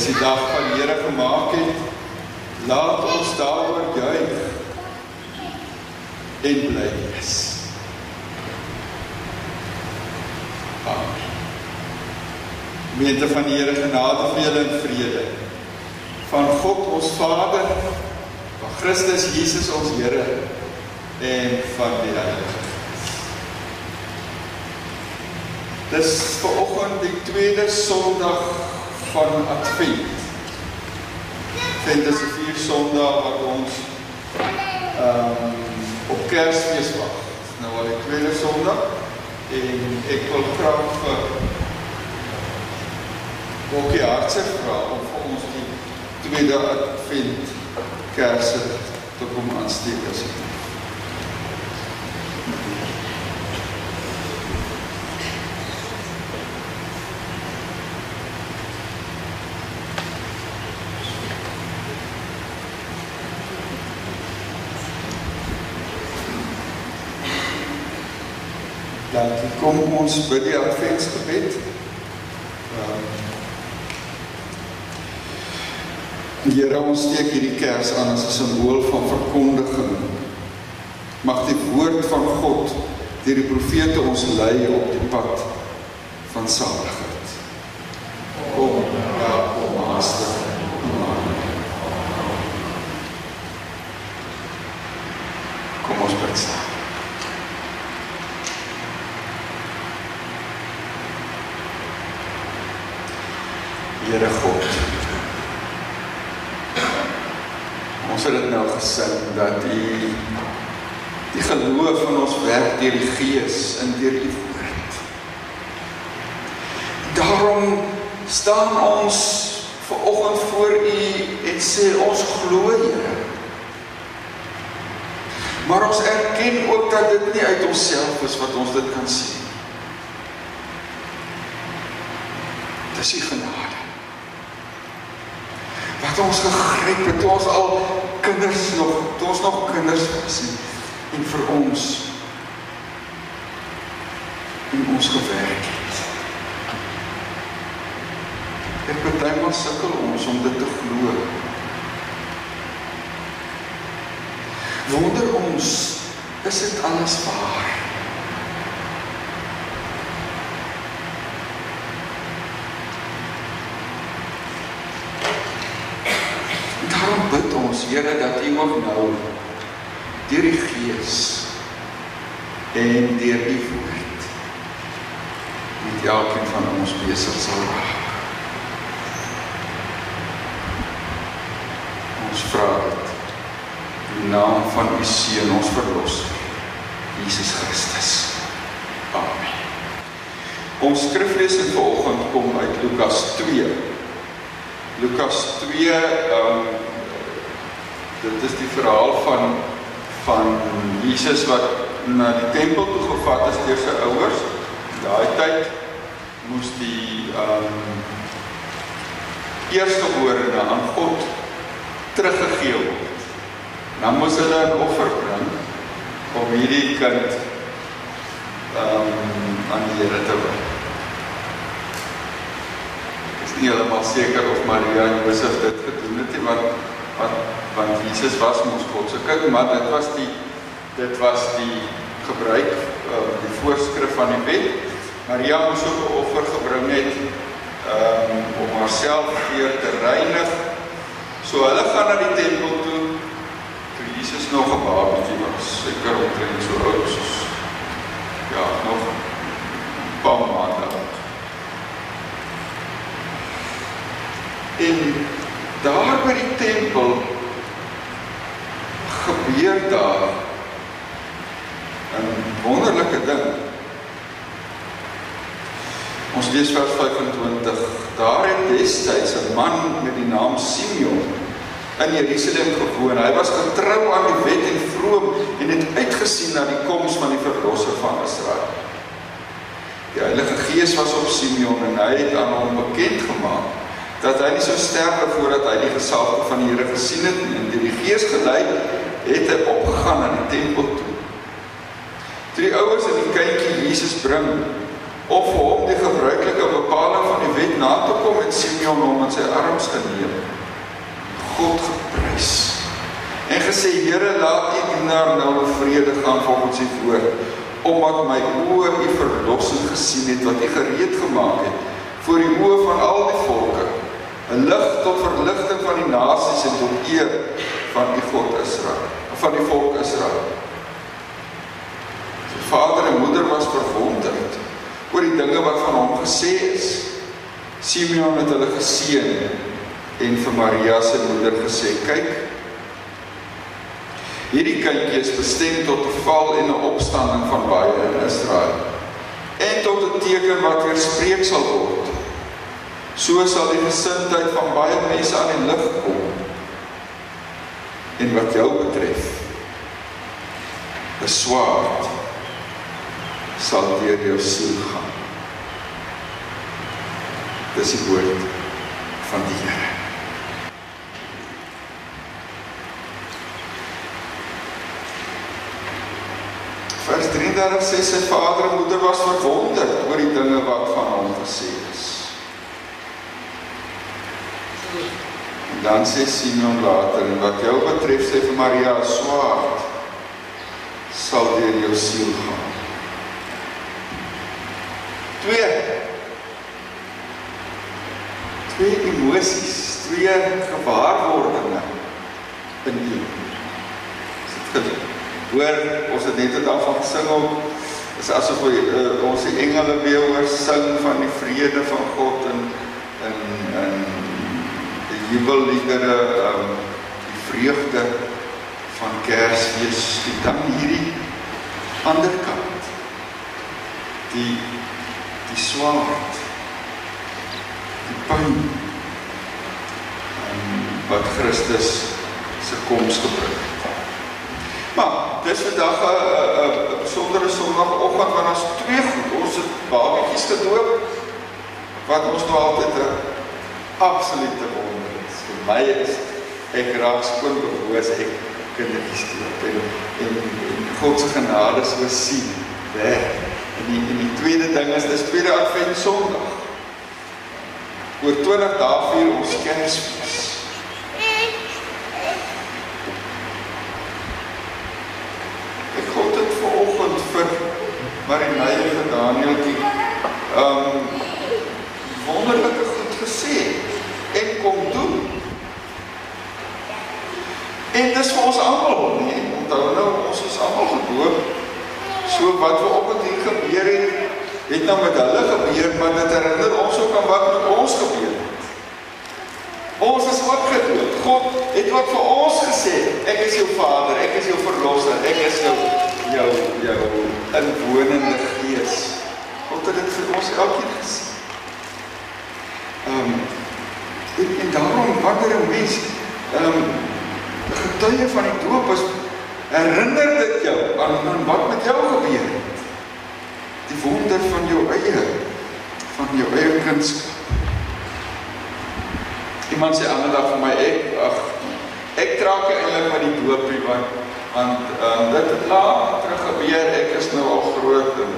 Dis die dag wat die Here gemaak het. Laat ons daaroor juig en bly wees. Amen. Gemeente van die Here genade vir julle en vrede. Van God ons Vader, van Christus Jesus ons Here en van die Heilige. Dis vanoggend die tweede Sondag van Advent. Advent is 'n vier Sondag wat ons um, op Kersfees wag. Nou al die tweede Sondag en ek wil graag vir Bokie Hartse vra om vir ons die tweede Advent Kerse te kom aansteek asseblief. Dankie. Kom ons bid die Adventsgebed. Um, Here, ons steek hierdie Kers aan as 'n simbool van verkondiging. Mag die woord van God deur die profete ons lei op die pad van saligheid. Kom, ja, kom, Master. Kom ons bid saam. Here God. Ons het dit nou gesing dat U die geloof van ons werk deur die Gees in deur U woord. Daarom staan ons ver oggend voor U en sê ons glo Here. Maar ons erken ook dat dit nie uit onsself is wat ons dit kan sien. Dis U genade ons gegryp het toe ons al kinders nog toe ons nog kinders was en, en vir ons en ons gewerk het. Ek betuig sukkel ons om dit te glo. Wonder ons, is dit alles waar? bid ons Here dat U ook nou deur die Gees en deur U woord met elkeen van ons besig sal raak. Ons vra dit in die naam van U seun ons verlosser Jesus Christus. Amen. Ons skriflesing vanoggend kom uit Lukas 2. Lukas 2 ehm um, dit is die verhaal van van Jesus wat na die tempel toe gevat is deur sy ouers. Daai tyd moes die ehm um, eerstegeborene aan God teruggegee word. Dan moes hulle 'n offer bring om hierdie kind ehm um, aan die Here te bring. Ek is nie heeltemal seker of Maria en Josef dit gedoen het nie, want want want Jesus was mos God se kind, maar dit was die dit was die gebruik uh, die voorskrif van die wet. Maria moes ook 'n offer gebring het um, om haarself weer te reinig. So hulle gaan na die tempel toe toe Jesus nog 'n babatjie was, seker omtrent so oud soos ja, nog 'n paar maande oud. En daar by die tempel gebeur daar 'n wonderlike ding. Ons lees vers 25. Daar het destyds 'n man met die naam Simeon in Jerusalem gewoon. Hy was getrou aan die wet en vroom en het uitgesien na die koms van die verlosser van Israel. Die Heilige Gees was op Simeon en hy het aan hom bekend gemaak dat hy nie sou sterwe voordat hy die gesalfde van die Here gesien het. En deur die Gees gelei het hy opgegaan na die tempel toe. Toe die ouers en die kindjie Jesus bring, of vir hom die gebruikelike bepaling van die wet na te kom en Simeon hom in sy arms geneem. God geprys. En gesê Here, laat U dienaar nou in vrede gaan volgens U woord, omdat my oë U verlossing gesien het wat U gereed gemaak het voor die oë van al die volke, 'n lig tot verligting van die nasies en tot eer van die God Israel, van die volk Israel. Sy vader en moeder was verwonderd oor die dinge wat van hom gesê is. Simeon het hulle geseën en vir Maria se moeder gesê: "Kyk, hierdie kindjie is bestem tot 'n val en 'n opstanding van baie in Israel en tot 'n teken wat weerspreek sal word. So sal die gesindheid van baie mense aan die lig kom. En wat jou betref, 'n swaard sal deur jou siel gaan." Dis die woord van die Here. Vers 33 sê sy vader en moeder was verwonderd oor die dinge wat van hom gesê is. En dan sê Simeon later en wat jou betref sê vir Maria swaard sal deur jou siel gaan. Twee twee emosies, twee gewaarwordinge in u. Dit gebeur hoor ons het net daarvan gesing om is asof we, uh, ons die engele weer hoor sing van die vrede van God en en en jubelliedere um, die vreugde van Kersfees die dan hierdie ander kant die die swaard die pyn um, wat Christus se koms gebring het Maar dis vandag 'n 'n besondere sonoggend want ons twee goed. Ons het babatjies gedoop wat ons nou altyd 'n absolute is. Vir my is ek raak skoon bewoes ek kindertjies doop en, en, en God se genade so sien. Weg. En die, en die tweede ding is dis tweede Advent Sondag. Oor 20 dae vier ons Kersfees. Marinay en vir Danieltjie um wonderlike goed gesê en kom doen. En dis vir ons almal, nee, onthou nou ons is almal gedoop. So wat we op het hier gebeur het, het nou met hulle gebeur, maar dit herinner ons ook aan wat met ons gebeur het. Ons is ook gedoop. God het ook vir ons gesê, ek is jou vader, ek is jou verlosser, ek is jou jou jou inwonende gees. God het dit vir ons elkeen gesê. Ehm um, en, en daarom wanneer 'n mens ehm um, getuie van die doop is, herinner dit jou aan, aan wat met jou gebeur het. Die wonder van jou eie van jou eie kindskap. Iemand sê ander dag vir my ek ag ek trek eintlik met die doopie want want ehm um, dit het laat terug gebeur ek is nou al groot en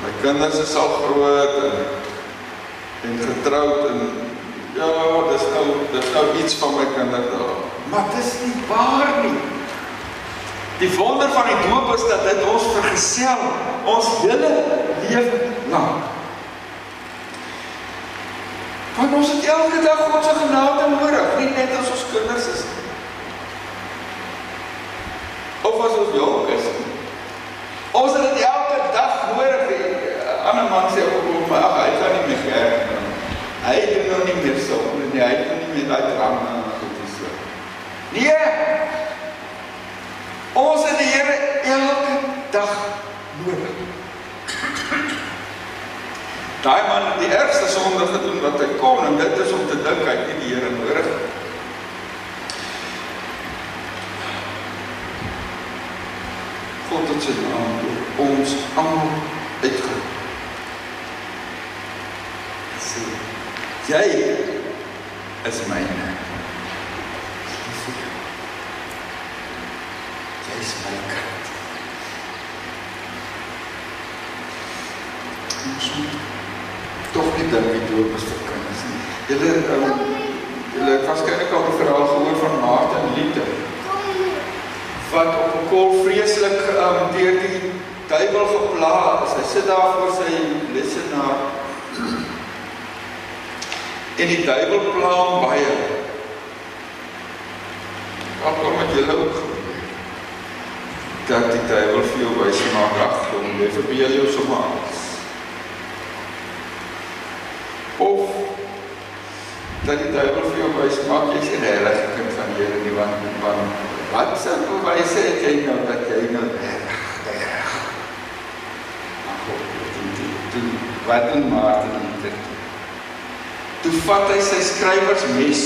my kinders is al groot en en getroud en ja dis nou dis nou iets van my kinders daar maar dis nie waar nie die wonder van die doop is dat dit ons vergesel ons hele lewe lank want ons het elke dag God se genade nodig nie net as ons kinders is nie of as ons jonk is. Ons het dit elke dag nodig. 'n Ander man sê op my ag, hy gaan nie meer kerk nie. Hy doen nou nie meer so nie. Hy doen nie meer daai drang en goed is so. Nee. Ons het die Here elke dag nodig. Daai man het die ergste sonde gedoen wat hy kon en dit is om te dink hy het die Here nodig. God het sy naam ons almal uitgeroep. Sê, jy is myne. Jy is my kind. Ons tog nie dink die doop is vir kinders nie. Julle um, julle het waarskynlik al die verhaal gehoor van Martin Luther wat op 'n kol vreeslik um, deur die duiwel geplaag is. Hy sit daar voor sy lesenaar en die duiwel pla hom baie. Wat kom met julle ook gebeur? Dat die duiwel vir jou wys maak ag, hom lê verbeel jou sommer alles. Of dat die duiwel vir jou wys maak jy's 'n kind van die Here nie want want wat sê bewys het jy nou dat jy nou reg reg. Ag, dit wat doen Martin dit? Toe vat hy sy skrywersmes,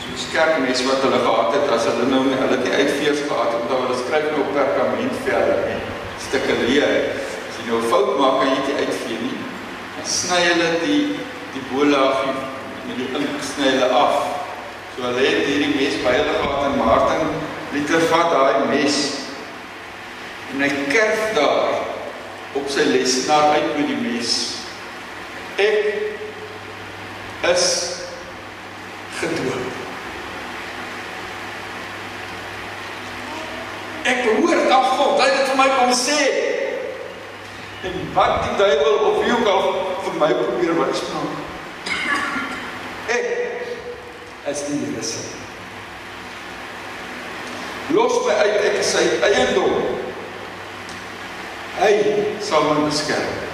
so 'n skerp mes wat hulle gehad het as hulle nou hulle het nie uitveers gehad het omdat hulle skryf nou op perkament verder nie. Stukke leer. As jy nou 'n fout maak, kan jy dit uitvee nie. Dan sny hulle die die bolaagie met die ink sny hulle af. So hulle het hierdie mes by hulle gehad en Martin Luther vat daai mes en hy kerf daar op sy lesenaar uit met die mes. Ek is gedoop. Ek behoort aan God. Hy het dit vir my kom sê. En wat die duiwel of wie ook al vir my probeer wys maak. Ek is die Here se. Los my uit ek is sy eiendom. Hy sal my beskerm.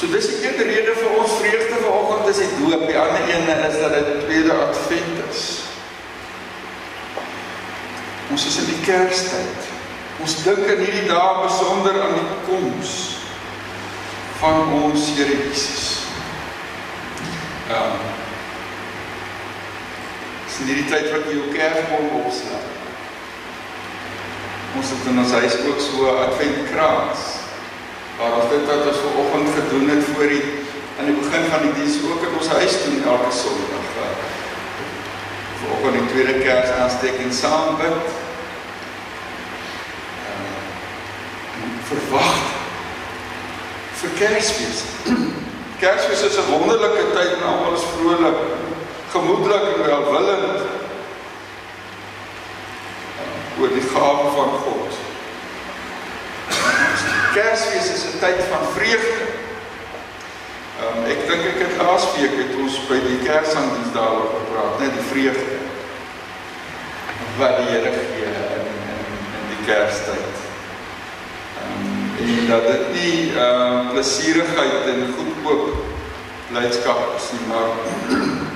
So dis die een rede vir ons vreugde vanoggend is die doop. Die ander een is dat dit tweede advent is. Ons is in die Kerstyd. Ons dink in hierdie dae besonder aan die koms van ons Here Jesus. Ja. Dis in hierdie tyd wat jy jou kerkboom opslaan. Ons het in ons huis ook so adventkrans waar ons dit wat ons vanoggend gedoen het voor die aan die begin van die diens ook in ons huis doen elke Sondag. Vanoggend die tweede kers aansteking saam bid. Uh, verwag vir Kersfees. Kersfees is 'n wonderlike tyd en almal is vrolik, gemoedelik en welwillend uh, oor die gawe van God. Kersfees is 'n tyd van vreugde. Um, ek dink ek het laasweek het ons by die Kersdiens daaroor gepraat, net die vreugde wat die Here gee in in in die Kerstyd. Um, en dat dit nie ehm uh, plesierigheid en goedkoop blydskap is nie, maar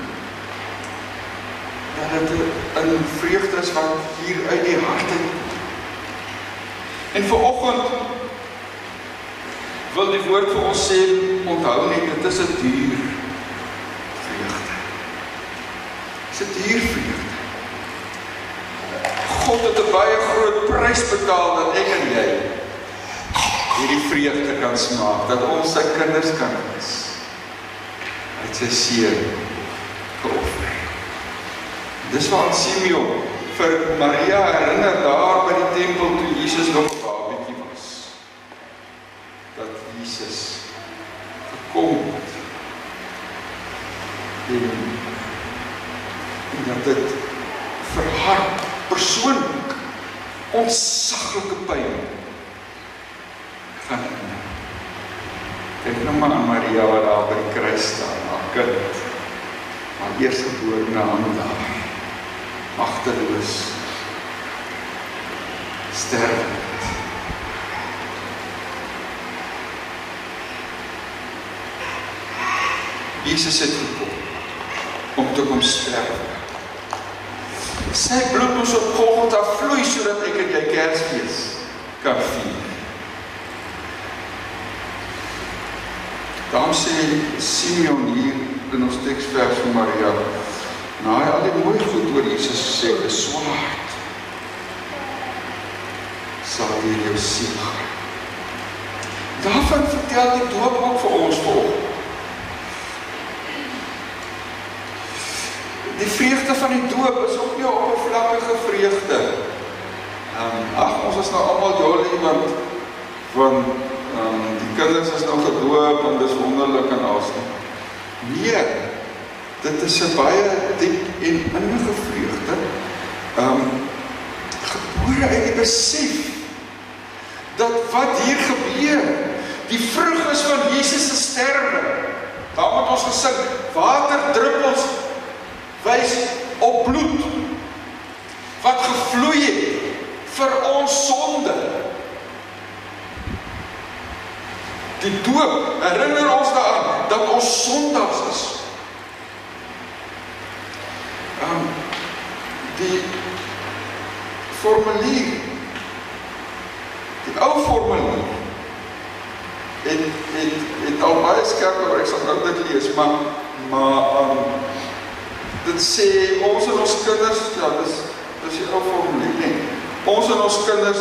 dat dit 'n vreugde is wat hier uit die hart uit. En vir oggend wil die woord vir ons sê onthou net dit is 'n duur vreugde. Dit is 'n duur vreugde. God het 'n baie groot prys betaal dat ek en jy hierdie vreugde kan smaak, dat ons sy kinders kan wees. Hy het sy seun geoffer. Dis wat Simeon vir Maria herinner daar by die tempel toe Jesus nog Jesus gekom het. En, en dat dit vir haar persoonlik ontsaglike pyn gaan neem. Dink nou maar aan Maria wat daar by die kruis staan, haar kind. Haar eerstgeborene aan daar. Magteloos. Sterwe. Jesus het gekom om te kom sterf. Sy bloed moes op Golgotha vloei sodat ek en jy Kersfees kan vier. Dan sê Simeon hier in ons teksvers van Maria, nou hy al die mooi goed oor Jesus gesê, is swaard. Sal hier jou siel gaan. Daarvan vertel die doop ook vir ons volgende. die vreugde van die doop is ook nie 'n oppervlakkige vreugde. Ehm um, ag ons is nou almal jolly want want ehm um, die kinders is nou gedoop en dis wonderlik en alles nie. Nee. Dit is 'n baie diep en innige vreugde. Ehm um, gebore uit die besef dat wat hier gebeur, die vrug is van Jesus se sterwe. Daar moet ons gesing, waterdruppels wys op bloed wat gevloei het vir ons sonde. Die doop herinner ons daaraan dat ons sondaars is. Ehm um, die formulier die ou formulier en en en al baie skerp oor ek sal nou dit lees maar maar um, dit sê ons en ons kinders ja dis dis die ou formulier nee. Ons en ons kinders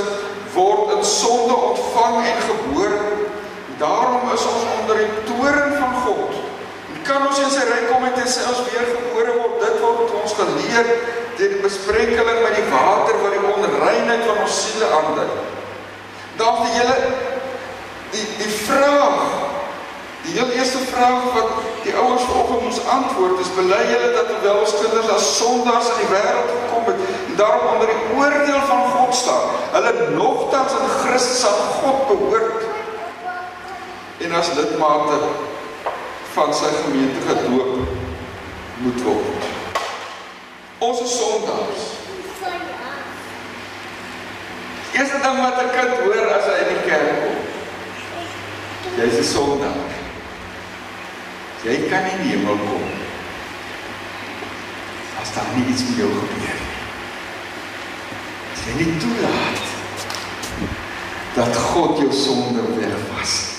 word in sonde ontvang en gebore daarom is ons onder die toren van God. Kan ons in sy ryk kom en sê ons weer gebore word? Dit word ons geleer deur die besprenkeling met die water wat die onreinheid van ons siele aandui. Dan die hele die die vraag die heel eerste vraag wat die ouers vanoggend moes antwoord is bely julle dat terwyl ons kinders as sondaars in die wêreld gekom het daarom onder die oordeel van God staan hulle nogtans in Christus aan God behoort en as lidmate van sy gemeente gedoop moet word. Ons is sondaars. Eerste ding wat 'n kind hoor as hy in die kerk kom. Jy's 'n sondaar. Jy kan nie in die hemel kom as daar nie iets met jou gebeur nie. As jy nie toelaat dat God jou sonde wegwas nie.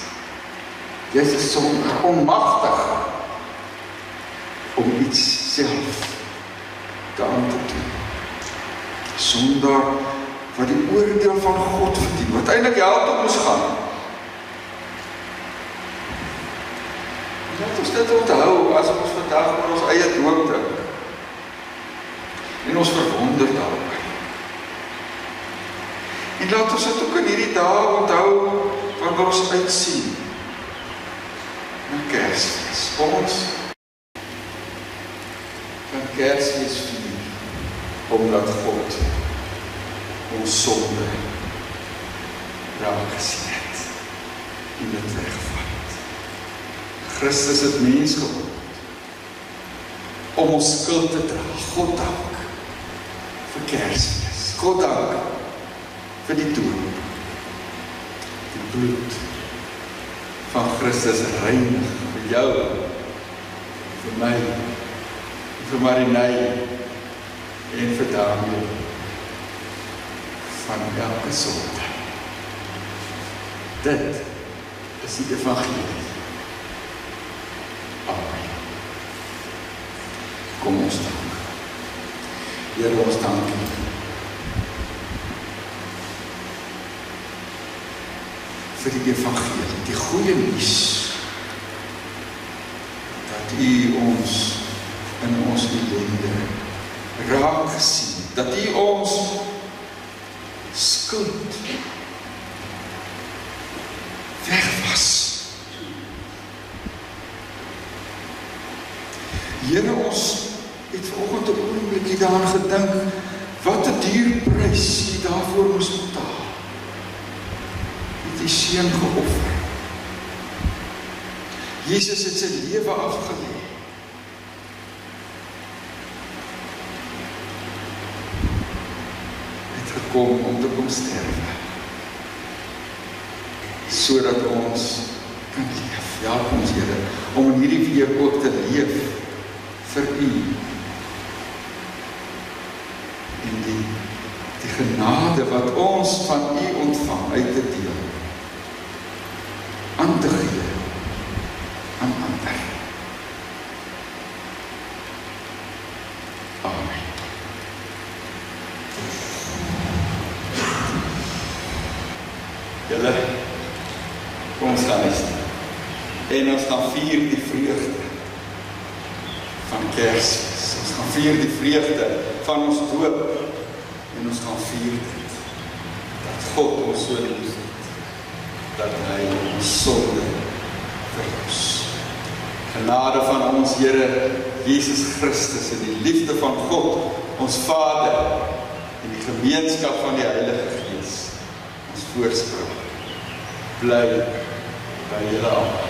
Jy's 'n sondaar, onmagtig om iets self te aan te doen. Sondaar wat die oordeel van God verdien, wat eintlik hel toe moes gaan. Laat ons dit onthou as ons vandag oor ons eie dood dink. En ons verwonder daaroor. En laat ons dit ook in hierdie dae onthou wanneer ons uitsien Kersfees. Ons kan Kersfees vier omdat God ons sonde raak gesien het en dit wegvat. Christus het mens geword om ons skuld te dra. God dank vir Kersfees. God dank vir die doop. Die bloed van Christus reinig vir jou vir my vir Marinay en vir Daniel van elke sonde. Dit is die evangelie. Kom ons dank. Here ons dank U. vir die evangelie, die goeie nuus dat U ons in ons ellende raak gesien, dat U ons skuld wegwas. Here ons het vanoggend 'n oombliekie daaraan gedink wat 'n duur prys U daarvoor moes betaal die seun geoffer. Jesus het sy lewe afgelê. Het gekom om te kom sterf. Sodat ons kan leef. Ja, ons Here, om in hierdie week ook te leef vir U. En die die genade wat ons van U ontvang uit te deel aan te gee aan ander. Amen. Julle kom ons gaan is. En ons gaan vier die vreugde van Kersfees. Ons gaan vier die vreugde van ons doop en ons gaan vier dit dat God ons so lief het dat hy ons sonde verlos. Genade van ons Here Jesus Christus en die liefde van God, ons Vader en die gemeenskap van die Heilige Gees ons voorspreek. Bly by julle almal.